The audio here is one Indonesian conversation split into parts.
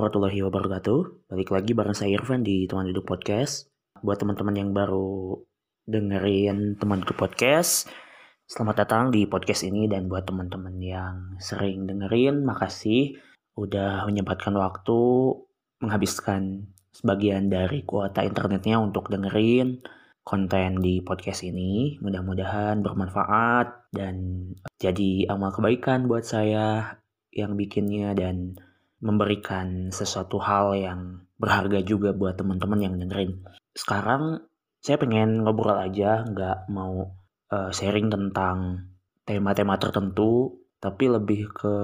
Warahmatullahi wabarakatuh. Balik lagi bareng saya Irfan di Teman Duduk Podcast. Buat teman-teman yang baru dengerin Teman Duduk Podcast, selamat datang di podcast ini dan buat teman-teman yang sering dengerin, makasih udah menyempatkan waktu menghabiskan sebagian dari kuota internetnya untuk dengerin konten di podcast ini. Mudah-mudahan bermanfaat dan jadi amal kebaikan buat saya yang bikinnya dan memberikan sesuatu hal yang berharga juga buat teman-teman yang dengerin. Sekarang saya pengen ngobrol aja, nggak mau uh, sharing tentang tema-tema tertentu, tapi lebih ke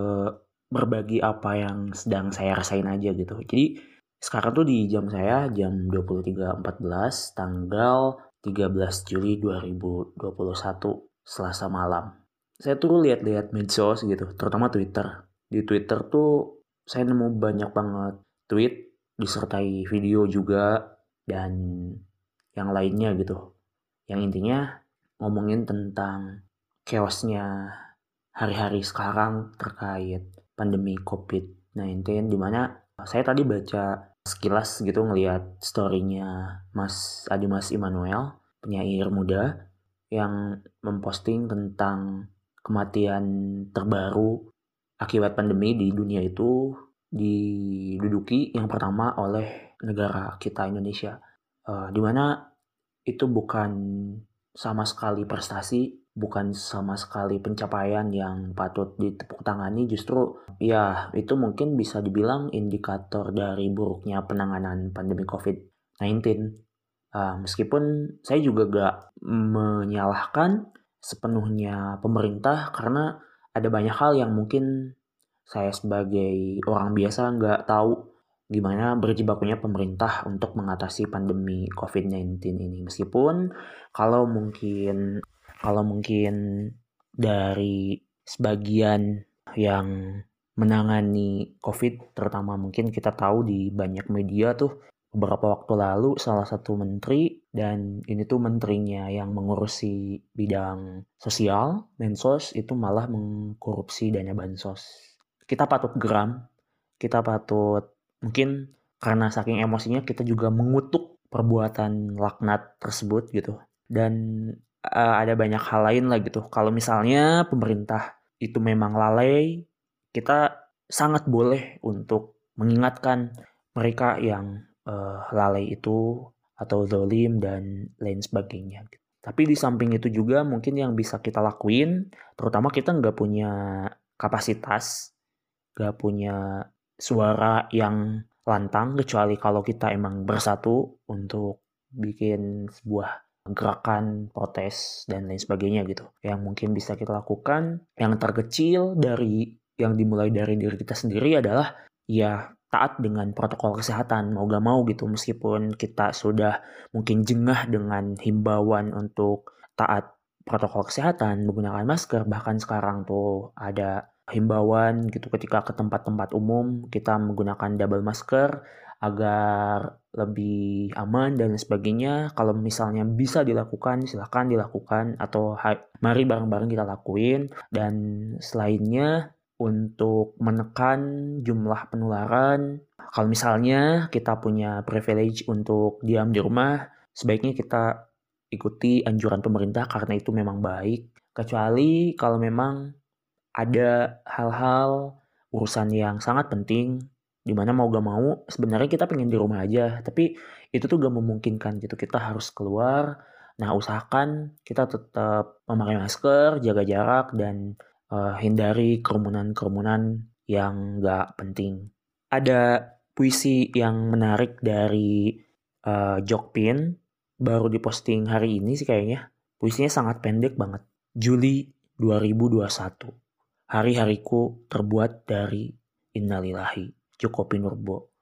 berbagi apa yang sedang saya rasain aja gitu. Jadi sekarang tuh di jam saya jam 23.14 tanggal 13 Juli 2021 Selasa malam. Saya tuh lihat-lihat medsos gitu, terutama Twitter. Di Twitter tuh saya nemu banyak banget tweet disertai video juga dan yang lainnya gitu. Yang intinya ngomongin tentang chaosnya hari-hari sekarang terkait pandemi COVID-19 di mana saya tadi baca sekilas gitu ngelihat storynya Mas Adimas Immanuel penyair muda yang memposting tentang kematian terbaru akibat pandemi di dunia itu diduduki yang pertama oleh negara kita Indonesia, uh, di mana itu bukan sama sekali prestasi, bukan sama sekali pencapaian yang patut ditepuk tangani, justru ya itu mungkin bisa dibilang indikator dari buruknya penanganan pandemi COVID-19. Uh, meskipun saya juga gak menyalahkan sepenuhnya pemerintah karena ada banyak hal yang mungkin saya sebagai orang biasa nggak tahu gimana berjibakunya pemerintah untuk mengatasi pandemi COVID-19 ini. Meskipun kalau mungkin kalau mungkin dari sebagian yang menangani COVID, terutama mungkin kita tahu di banyak media tuh beberapa waktu lalu salah satu menteri dan ini tuh menterinya yang mengurusi bidang sosial, Mensos itu malah mengkorupsi dana bansos. Kita patut geram, kita patut mungkin karena saking emosinya kita juga mengutuk perbuatan laknat tersebut gitu. Dan uh, ada banyak hal lain lah gitu. Kalau misalnya pemerintah itu memang lalai, kita sangat boleh untuk mengingatkan mereka yang uh, lalai itu atau zolim dan lain sebagainya. Tapi di samping itu juga mungkin yang bisa kita lakuin, terutama kita nggak punya kapasitas, nggak punya suara yang lantang, kecuali kalau kita emang bersatu untuk bikin sebuah gerakan protes dan lain sebagainya gitu. Yang mungkin bisa kita lakukan, yang terkecil dari yang dimulai dari diri kita sendiri adalah ya taat dengan protokol kesehatan mau gak mau gitu meskipun kita sudah mungkin jengah dengan himbauan untuk taat protokol kesehatan menggunakan masker bahkan sekarang tuh ada himbauan gitu ketika ke tempat-tempat umum kita menggunakan double masker agar lebih aman dan sebagainya. Kalau misalnya bisa dilakukan silahkan dilakukan atau mari bareng-bareng kita lakuin. Dan selainnya untuk menekan jumlah penularan. Kalau misalnya kita punya privilege untuk diam di rumah, sebaiknya kita ikuti anjuran pemerintah karena itu memang baik. Kecuali kalau memang ada hal-hal urusan yang sangat penting di mana mau gak mau sebenarnya kita pengen di rumah aja tapi itu tuh gak memungkinkan gitu kita harus keluar nah usahakan kita tetap memakai masker jaga jarak dan uh, hindari kerumunan-kerumunan yang gak penting. Ada puisi yang menarik dari uh, Jokpin, baru diposting hari ini sih kayaknya. Puisinya sangat pendek banget. Juli 2021. Hari-hariku terbuat dari innalillahi. Joko Pinurbo.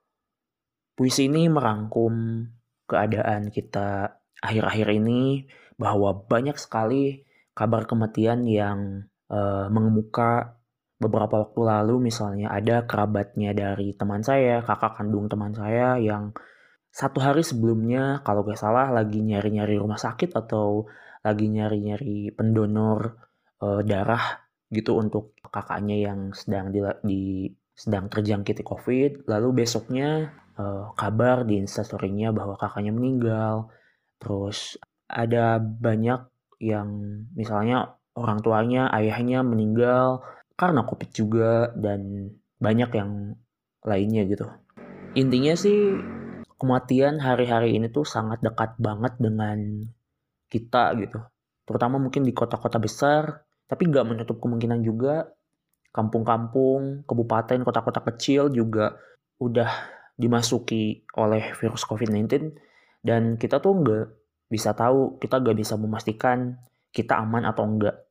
Puisi ini merangkum keadaan kita akhir-akhir ini bahwa banyak sekali kabar kematian yang uh, mengemuka beberapa waktu lalu misalnya ada kerabatnya dari teman saya, kakak kandung teman saya yang satu hari sebelumnya kalau gak salah lagi nyari-nyari rumah sakit atau lagi nyari-nyari pendonor uh, darah gitu untuk kakaknya yang sedang di, di sedang terjangkit COVID, lalu besoknya uh, kabar di instastorynya bahwa kakaknya meninggal. Terus ada banyak yang misalnya orang tuanya, ayahnya meninggal karena COVID juga dan banyak yang lainnya gitu. Intinya sih kematian hari-hari ini tuh sangat dekat banget dengan kita gitu. Terutama mungkin di kota-kota besar, tapi nggak menutup kemungkinan juga kampung-kampung, kabupaten, kota-kota kecil juga udah dimasuki oleh virus COVID-19 dan kita tuh nggak bisa tahu, kita nggak bisa memastikan kita aman atau enggak.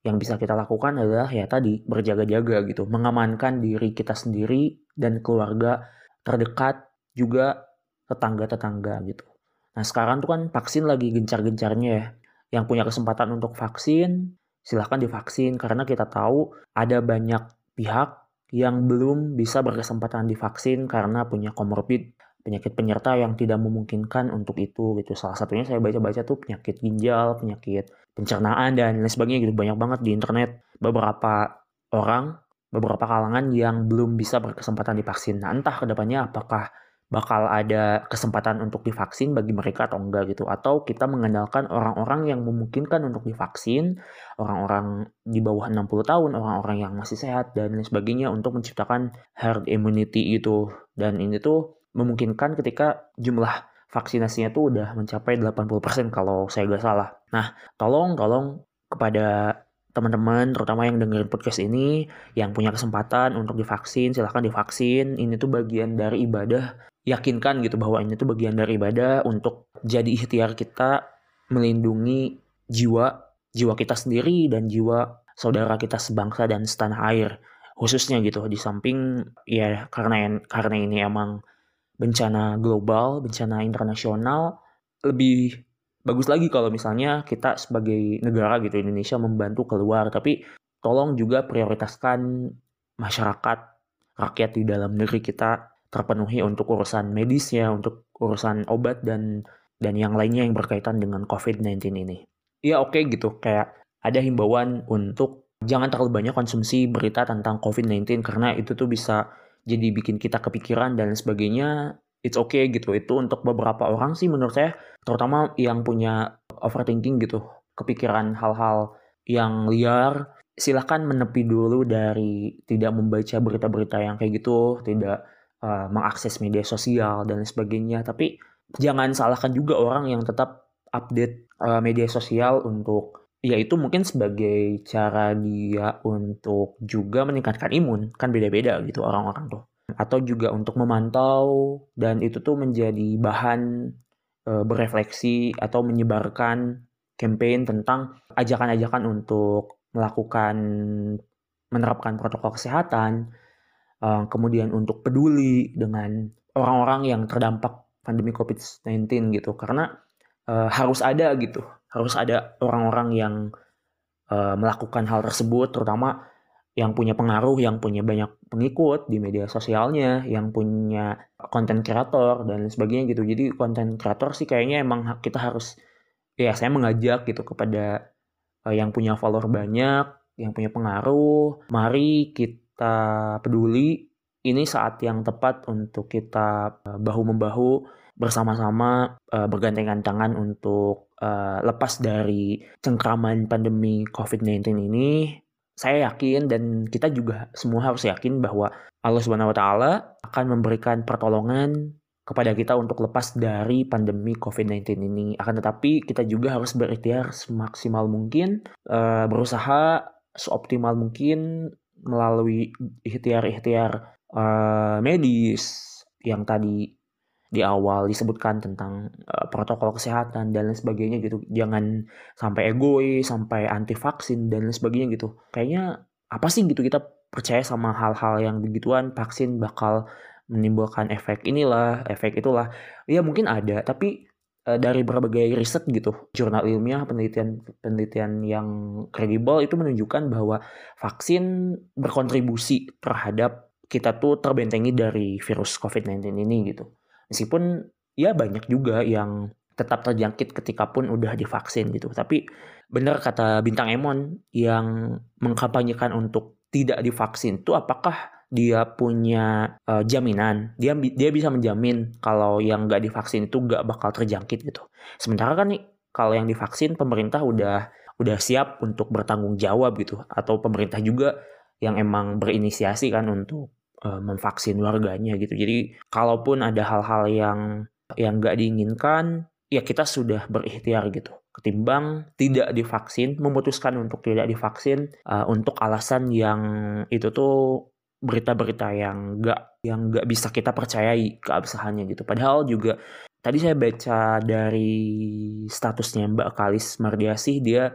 Yang bisa kita lakukan adalah ya tadi berjaga-jaga gitu, mengamankan diri kita sendiri dan keluarga terdekat juga tetangga-tetangga gitu. Nah sekarang tuh kan vaksin lagi gencar-gencarnya ya. Yang punya kesempatan untuk vaksin silahkan divaksin karena kita tahu ada banyak pihak yang belum bisa berkesempatan divaksin karena punya komorbid penyakit penyerta yang tidak memungkinkan untuk itu gitu. Salah satunya saya baca-baca tuh penyakit ginjal, penyakit pencernaan dan lain sebagainya gitu. Banyak banget di internet beberapa orang, beberapa kalangan yang belum bisa berkesempatan divaksin. Nah, entah ke depannya apakah bakal ada kesempatan untuk divaksin bagi mereka atau enggak gitu atau kita mengandalkan orang-orang yang memungkinkan untuk divaksin orang-orang di bawah 60 tahun orang-orang yang masih sehat dan lain sebagainya untuk menciptakan herd immunity itu dan ini tuh memungkinkan ketika jumlah vaksinasinya tuh udah mencapai 80% kalau saya nggak salah. Nah tolong tolong kepada teman-teman terutama yang dengerin podcast ini yang punya kesempatan untuk divaksin silahkan divaksin. Ini tuh bagian dari ibadah. Yakinkan gitu bahwa ini tuh bagian dari ibadah untuk jadi ikhtiar kita melindungi jiwa jiwa kita sendiri dan jiwa saudara kita sebangsa dan setanah air. Khususnya gitu di samping ya karena karena ini emang bencana global bencana internasional lebih bagus lagi kalau misalnya kita sebagai negara gitu Indonesia membantu keluar tapi tolong juga prioritaskan masyarakat rakyat di dalam negeri kita terpenuhi untuk urusan medisnya, untuk urusan obat dan dan yang lainnya yang berkaitan dengan COVID-19 ini. Ya oke okay, gitu, kayak ada himbauan untuk jangan terlalu banyak konsumsi berita tentang COVID-19 karena itu tuh bisa jadi bikin kita kepikiran dan sebagainya. It's okay gitu. Itu untuk beberapa orang sih menurut saya, terutama yang punya overthinking gitu, kepikiran hal-hal yang liar, silahkan menepi dulu dari tidak membaca berita-berita yang kayak gitu, tidak uh, mengakses media sosial dan sebagainya. Tapi jangan salahkan juga orang yang tetap update uh, media sosial untuk ya itu mungkin sebagai cara dia untuk juga meningkatkan imun. Kan beda-beda gitu orang-orang tuh. Atau juga untuk memantau dan itu tuh menjadi bahan e, berefleksi atau menyebarkan campaign tentang ajakan-ajakan untuk melakukan menerapkan protokol kesehatan uh, kemudian untuk peduli dengan orang-orang yang terdampak pandemi COVID-19 gitu. Karena uh, harus ada gitu harus ada orang-orang yang uh, melakukan hal tersebut terutama yang punya pengaruh yang punya banyak pengikut di media sosialnya yang punya konten kreator dan sebagainya gitu. Jadi konten kreator sih kayaknya emang kita harus ya saya mengajak gitu kepada uh, yang punya follower banyak yang punya pengaruh mari kita kita peduli, ini saat yang tepat untuk kita eh, bahu-membahu bersama-sama uh, bergandengan tangan untuk uh, lepas dari cengkraman pandemi COVID-19 ini. Saya yakin dan kita juga semua harus yakin bahwa Allah Subhanahu wa taala akan memberikan pertolongan kepada kita untuk lepas dari pandemi COVID-19 ini. Akan tetapi kita juga harus berikhtiar semaksimal mungkin, berusaha seoptimal mungkin melalui ikhtiar-ikhtiar uh, medis yang tadi di awal disebutkan tentang uh, protokol kesehatan dan lain sebagainya gitu. Jangan sampai egois, sampai anti vaksin dan lain sebagainya gitu. Kayaknya apa sih gitu kita percaya sama hal-hal yang begituan vaksin bakal menimbulkan efek inilah, efek itulah. Ya mungkin ada, tapi Eh, dari berbagai riset gitu, jurnal ilmiah, penelitian penelitian yang kredibel itu menunjukkan bahwa vaksin berkontribusi terhadap kita tuh terbentengi dari virus COVID-19 ini gitu. Meskipun ya banyak juga yang tetap terjangkit ketika pun udah divaksin gitu. Tapi benar kata Bintang Emon yang mengkampanyekan untuk tidak divaksin itu apakah dia punya uh, jaminan, dia dia bisa menjamin kalau yang nggak divaksin itu nggak bakal terjangkit gitu. Sementara kan nih kalau yang divaksin pemerintah udah udah siap untuk bertanggung jawab gitu, atau pemerintah juga yang emang berinisiasi kan untuk uh, memvaksin warganya gitu. Jadi kalaupun ada hal-hal yang yang nggak diinginkan, ya kita sudah berikhtiar gitu ketimbang tidak divaksin memutuskan untuk tidak divaksin uh, untuk alasan yang itu tuh berita-berita yang nggak yang nggak bisa kita percayai keabsahannya gitu. Padahal juga tadi saya baca dari statusnya Mbak Kalis Mardiasih dia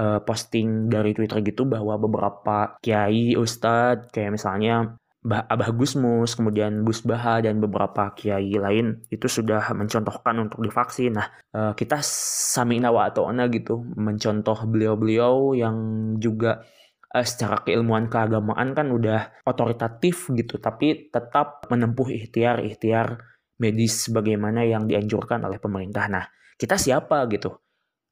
uh, posting dari Twitter gitu bahwa beberapa kiai ustadz kayak misalnya Abah Gusmus, kemudian Gus Baha dan beberapa kiai lain itu sudah mencontohkan untuk divaksin. Nah, uh, kita samina wa ona gitu mencontoh beliau-beliau yang juga uh, secara keilmuan keagamaan kan udah otoritatif gitu tapi tetap menempuh ikhtiar-ikhtiar medis bagaimana yang dianjurkan oleh pemerintah. Nah, kita siapa gitu?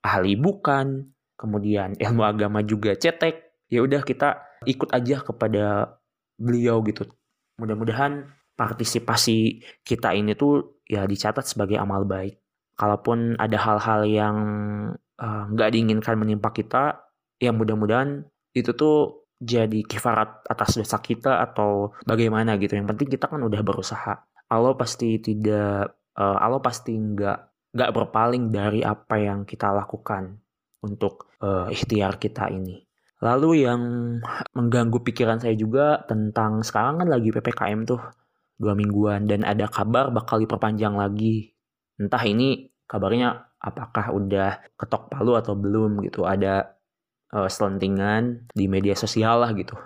Ahli bukan, kemudian ilmu agama juga cetek. Ya udah kita ikut aja kepada beliau gitu. Mudah-mudahan partisipasi kita ini tuh ya dicatat sebagai amal baik. Kalaupun ada hal-hal yang eh, nggak uh, diinginkan menimpa kita, ya mudah-mudahan itu tuh jadi kifarat atas dosa kita atau bagaimana gitu. Yang penting kita kan udah berusaha. Allah pasti tidak, uh, Allah pasti nggak nggak berpaling dari apa yang kita lakukan untuk uh, ikhtiar kita ini. Lalu yang mengganggu pikiran saya juga tentang sekarang kan lagi PPKM tuh dua mingguan dan ada kabar bakal diperpanjang lagi. Entah ini kabarnya apakah udah ketok palu atau belum gitu. Ada uh, selentingan di media sosial lah gitu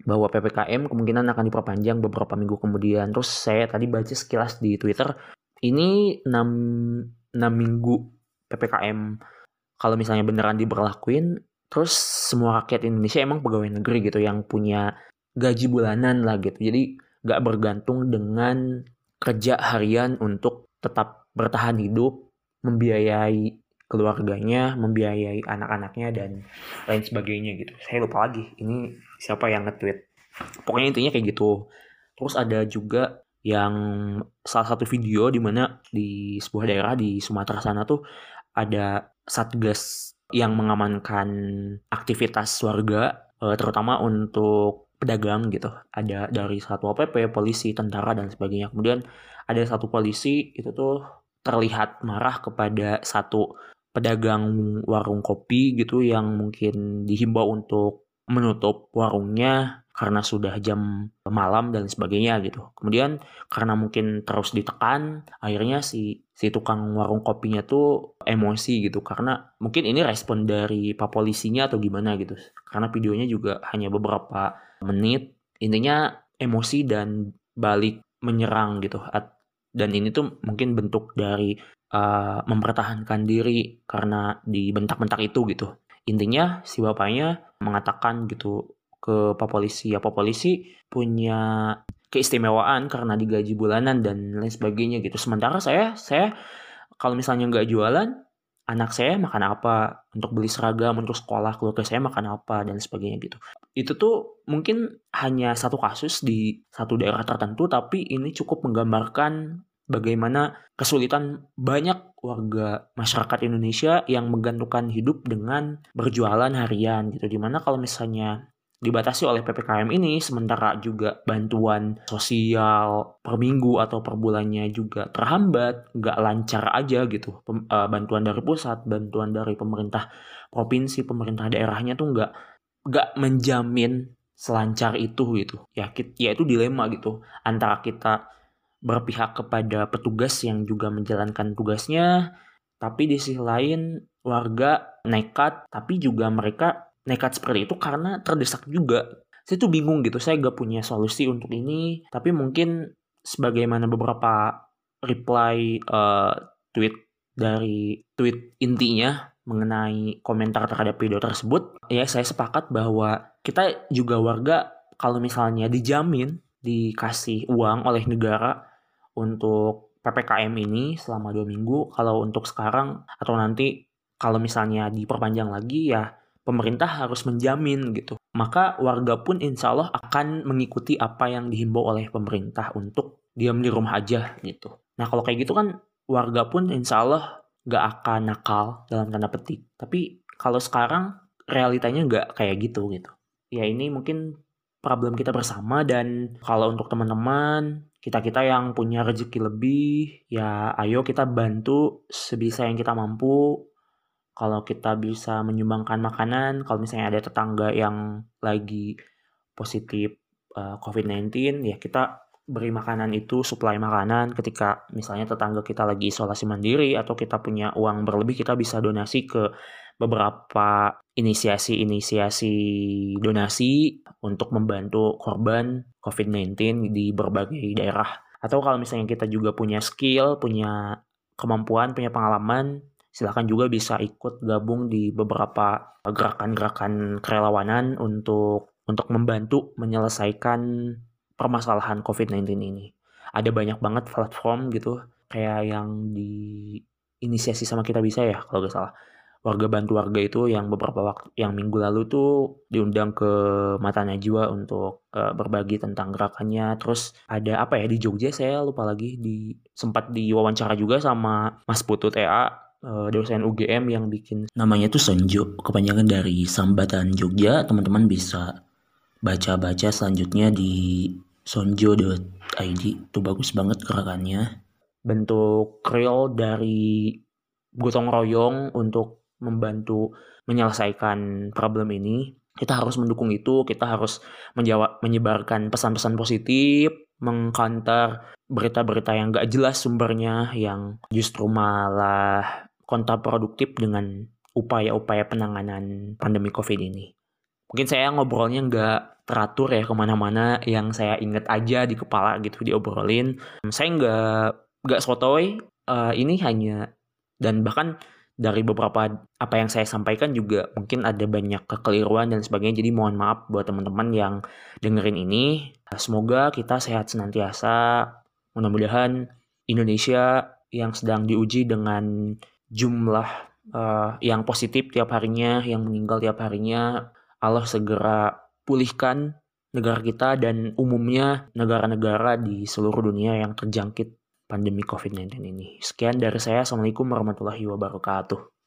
bahwa PPKM kemungkinan akan diperpanjang beberapa minggu kemudian. Terus saya tadi baca sekilas di Twitter, ini 6, 6 minggu PPKM kalau misalnya beneran diberlakuin, terus semua rakyat Indonesia emang pegawai negeri gitu yang punya gaji bulanan lah gitu. Jadi gak bergantung dengan kerja harian untuk tetap bertahan hidup, membiayai keluarganya, membiayai anak-anaknya dan lain sebagainya gitu. Saya lupa lagi ini siapa yang nge-tweet. Pokoknya intinya kayak gitu. Terus ada juga yang salah satu video di mana di sebuah daerah di Sumatera sana tuh ada satgas yang mengamankan aktivitas warga eh, terutama untuk pedagang gitu. Ada dari satu PP, polisi, tentara dan sebagainya. Kemudian ada satu polisi itu tuh terlihat marah kepada satu pedagang warung kopi gitu yang mungkin dihimbau untuk menutup warungnya karena sudah jam malam dan sebagainya gitu. Kemudian karena mungkin terus ditekan, akhirnya si si tukang warung kopinya tuh emosi gitu karena mungkin ini respon dari pak polisinya atau gimana gitu. Karena videonya juga hanya beberapa menit, intinya emosi dan balik menyerang gitu. Dan ini tuh mungkin bentuk dari uh, mempertahankan diri karena dibentak-bentak itu gitu. Intinya si bapaknya mengatakan gitu ke Pak Polisi, ya Pak Polisi punya keistimewaan karena digaji bulanan dan lain sebagainya gitu. Sementara saya, saya kalau misalnya nggak jualan, anak saya makan apa, untuk beli seragam, untuk sekolah, keluarga saya makan apa, dan sebagainya gitu. Itu tuh mungkin hanya satu kasus di satu daerah tertentu, tapi ini cukup menggambarkan bagaimana kesulitan banyak warga masyarakat Indonesia yang menggantungkan hidup dengan berjualan harian gitu. Di mana kalau misalnya dibatasi oleh PPKM ini, sementara juga bantuan sosial per minggu atau per bulannya juga terhambat, nggak lancar aja gitu. E, bantuan dari pusat, bantuan dari pemerintah provinsi, pemerintah daerahnya tuh nggak nggak menjamin selancar itu gitu. Ya, ya itu dilema gitu antara kita berpihak kepada petugas yang juga menjalankan tugasnya, tapi di sisi lain warga nekat, tapi juga mereka nekat seperti itu karena terdesak juga. Saya tuh bingung gitu, saya gak punya solusi untuk ini, tapi mungkin sebagaimana beberapa reply uh, tweet dari tweet intinya mengenai komentar terhadap video tersebut, ya saya sepakat bahwa kita juga warga kalau misalnya dijamin dikasih uang oleh negara untuk PPKM ini selama dua minggu. Kalau untuk sekarang atau nanti kalau misalnya diperpanjang lagi ya pemerintah harus menjamin gitu. Maka warga pun insya Allah akan mengikuti apa yang dihimbau oleh pemerintah untuk diam di rumah aja gitu. Nah kalau kayak gitu kan warga pun insya Allah gak akan nakal dalam tanda petik. Tapi kalau sekarang realitanya nggak kayak gitu gitu. Ya ini mungkin problem kita bersama dan kalau untuk teman-teman kita-kita yang punya rezeki lebih ya ayo kita bantu sebisa yang kita mampu kalau kita bisa menyumbangkan makanan kalau misalnya ada tetangga yang lagi positif uh, eh, COVID-19 ya kita beri makanan itu suplai makanan ketika misalnya tetangga kita lagi isolasi mandiri atau kita punya uang berlebih kita bisa donasi ke beberapa inisiasi-inisiasi donasi untuk membantu korban COVID-19 di berbagai daerah. Atau kalau misalnya kita juga punya skill, punya kemampuan, punya pengalaman, silahkan juga bisa ikut gabung di beberapa gerakan-gerakan kerelawanan untuk untuk membantu menyelesaikan permasalahan COVID-19 ini. Ada banyak banget platform gitu, kayak yang di inisiasi sama kita bisa ya kalau gak salah warga bantu warga itu yang beberapa waktu yang minggu lalu tuh diundang ke Mata Najwa untuk uh, berbagi tentang gerakannya. Terus ada apa ya di Jogja saya lupa lagi di sempat diwawancara juga sama Mas Putu TA uh, eh, dosen UGM yang bikin namanya tuh Sonjo kepanjangan dari Sambatan Jogja. Teman-teman bisa baca-baca selanjutnya di sonjo.id itu bagus banget gerakannya. bentuk real dari gotong royong untuk membantu menyelesaikan problem ini, kita harus mendukung itu, kita harus menjawab, menyebarkan pesan-pesan positif, mengcounter berita-berita yang gak jelas sumbernya, yang justru malah kontraproduktif dengan upaya-upaya penanganan pandemi COVID ini. Mungkin saya ngobrolnya nggak teratur ya ke mana-mana yang saya inget aja di kepala gitu diobrolin. Saya nggak nggak sotoy, uh, ini hanya dan bahkan dari beberapa apa yang saya sampaikan juga mungkin ada banyak kekeliruan dan sebagainya. Jadi mohon maaf buat teman-teman yang dengerin ini. Semoga kita sehat senantiasa. Mudah-mudahan Indonesia yang sedang diuji dengan jumlah uh, yang positif tiap harinya, yang meninggal tiap harinya, Allah segera pulihkan negara kita dan umumnya negara-negara di seluruh dunia yang terjangkit pandemi COVID-19 ini. Sekian dari saya. Assalamualaikum warahmatullahi wabarakatuh.